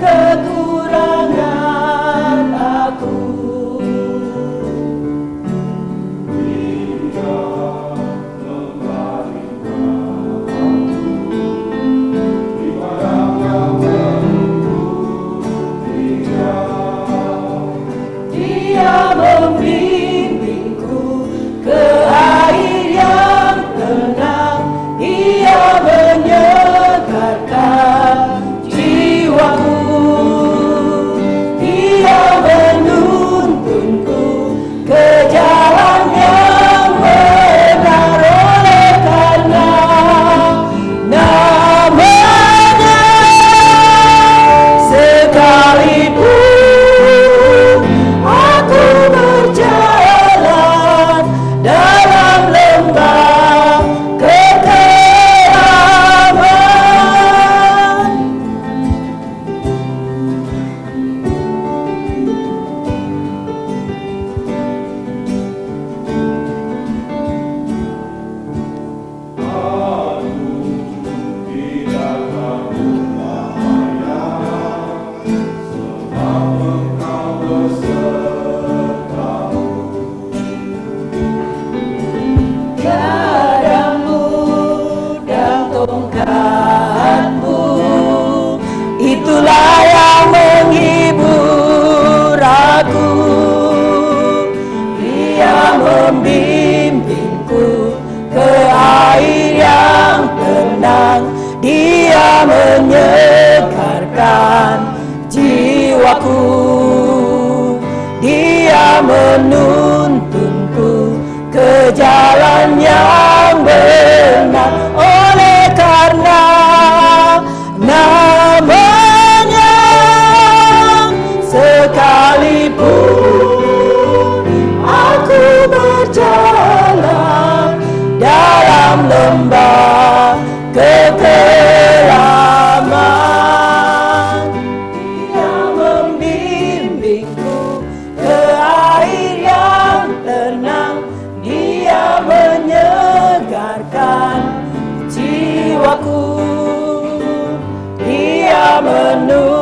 nunca. Dia menuntunku ke jalan yang benar. Oleh karena namanya sekalipun aku berjalan dalam lembah I'm a new